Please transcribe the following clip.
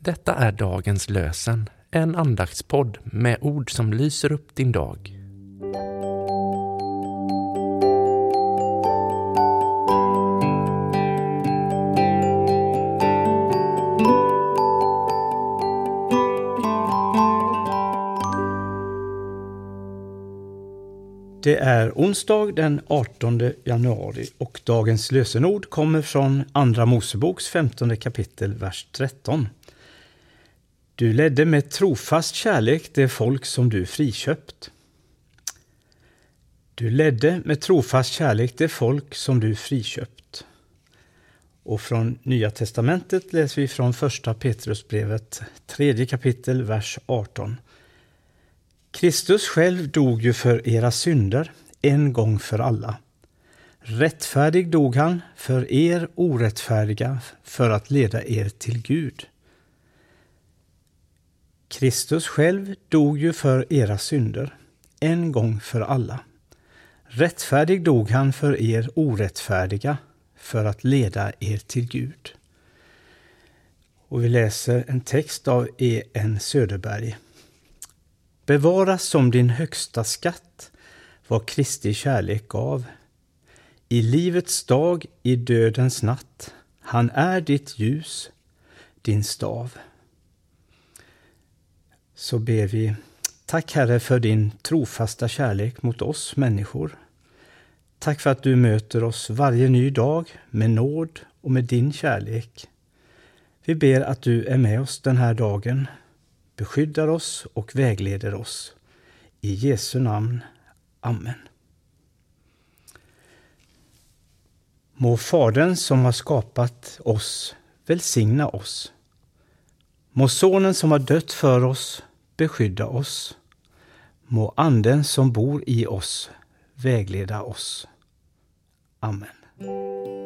Detta är dagens lösen, en andaktspodd med ord som lyser upp din dag. Det är onsdag den 18 januari och dagens lösenord kommer från Andra Moseboks 15 kapitel, vers 13. Du ledde med trofast kärlek det folk som du friköpt. Du ledde med trofast kärlek det folk som du friköpt. Och från Nya testamentet läser vi från första Petrusbrevet, tredje kapitel, vers 18. Kristus själv dog ju för era synder en gång för alla. Rättfärdig dog han för er orättfärdiga för att leda er till Gud. Kristus själv dog ju för era synder en gång för alla. Rättfärdig dog han för er orättfärdiga för att leda er till Gud. Och vi läser en text av E.N. Söderberg Bevaras som din högsta skatt vad Kristi kärlek gav. I livets dag, i dödens natt, han är ditt ljus, din stav. Så ber vi, tack Herre för din trofasta kärlek mot oss människor. Tack för att du möter oss varje ny dag med nåd och med din kärlek. Vi ber att du är med oss den här dagen beskyddar oss och vägleder oss. I Jesu namn. Amen. Må Fadern som har skapat oss välsigna oss. Må Sonen som har dött för oss beskydda oss. Må Anden som bor i oss vägleda oss. Amen.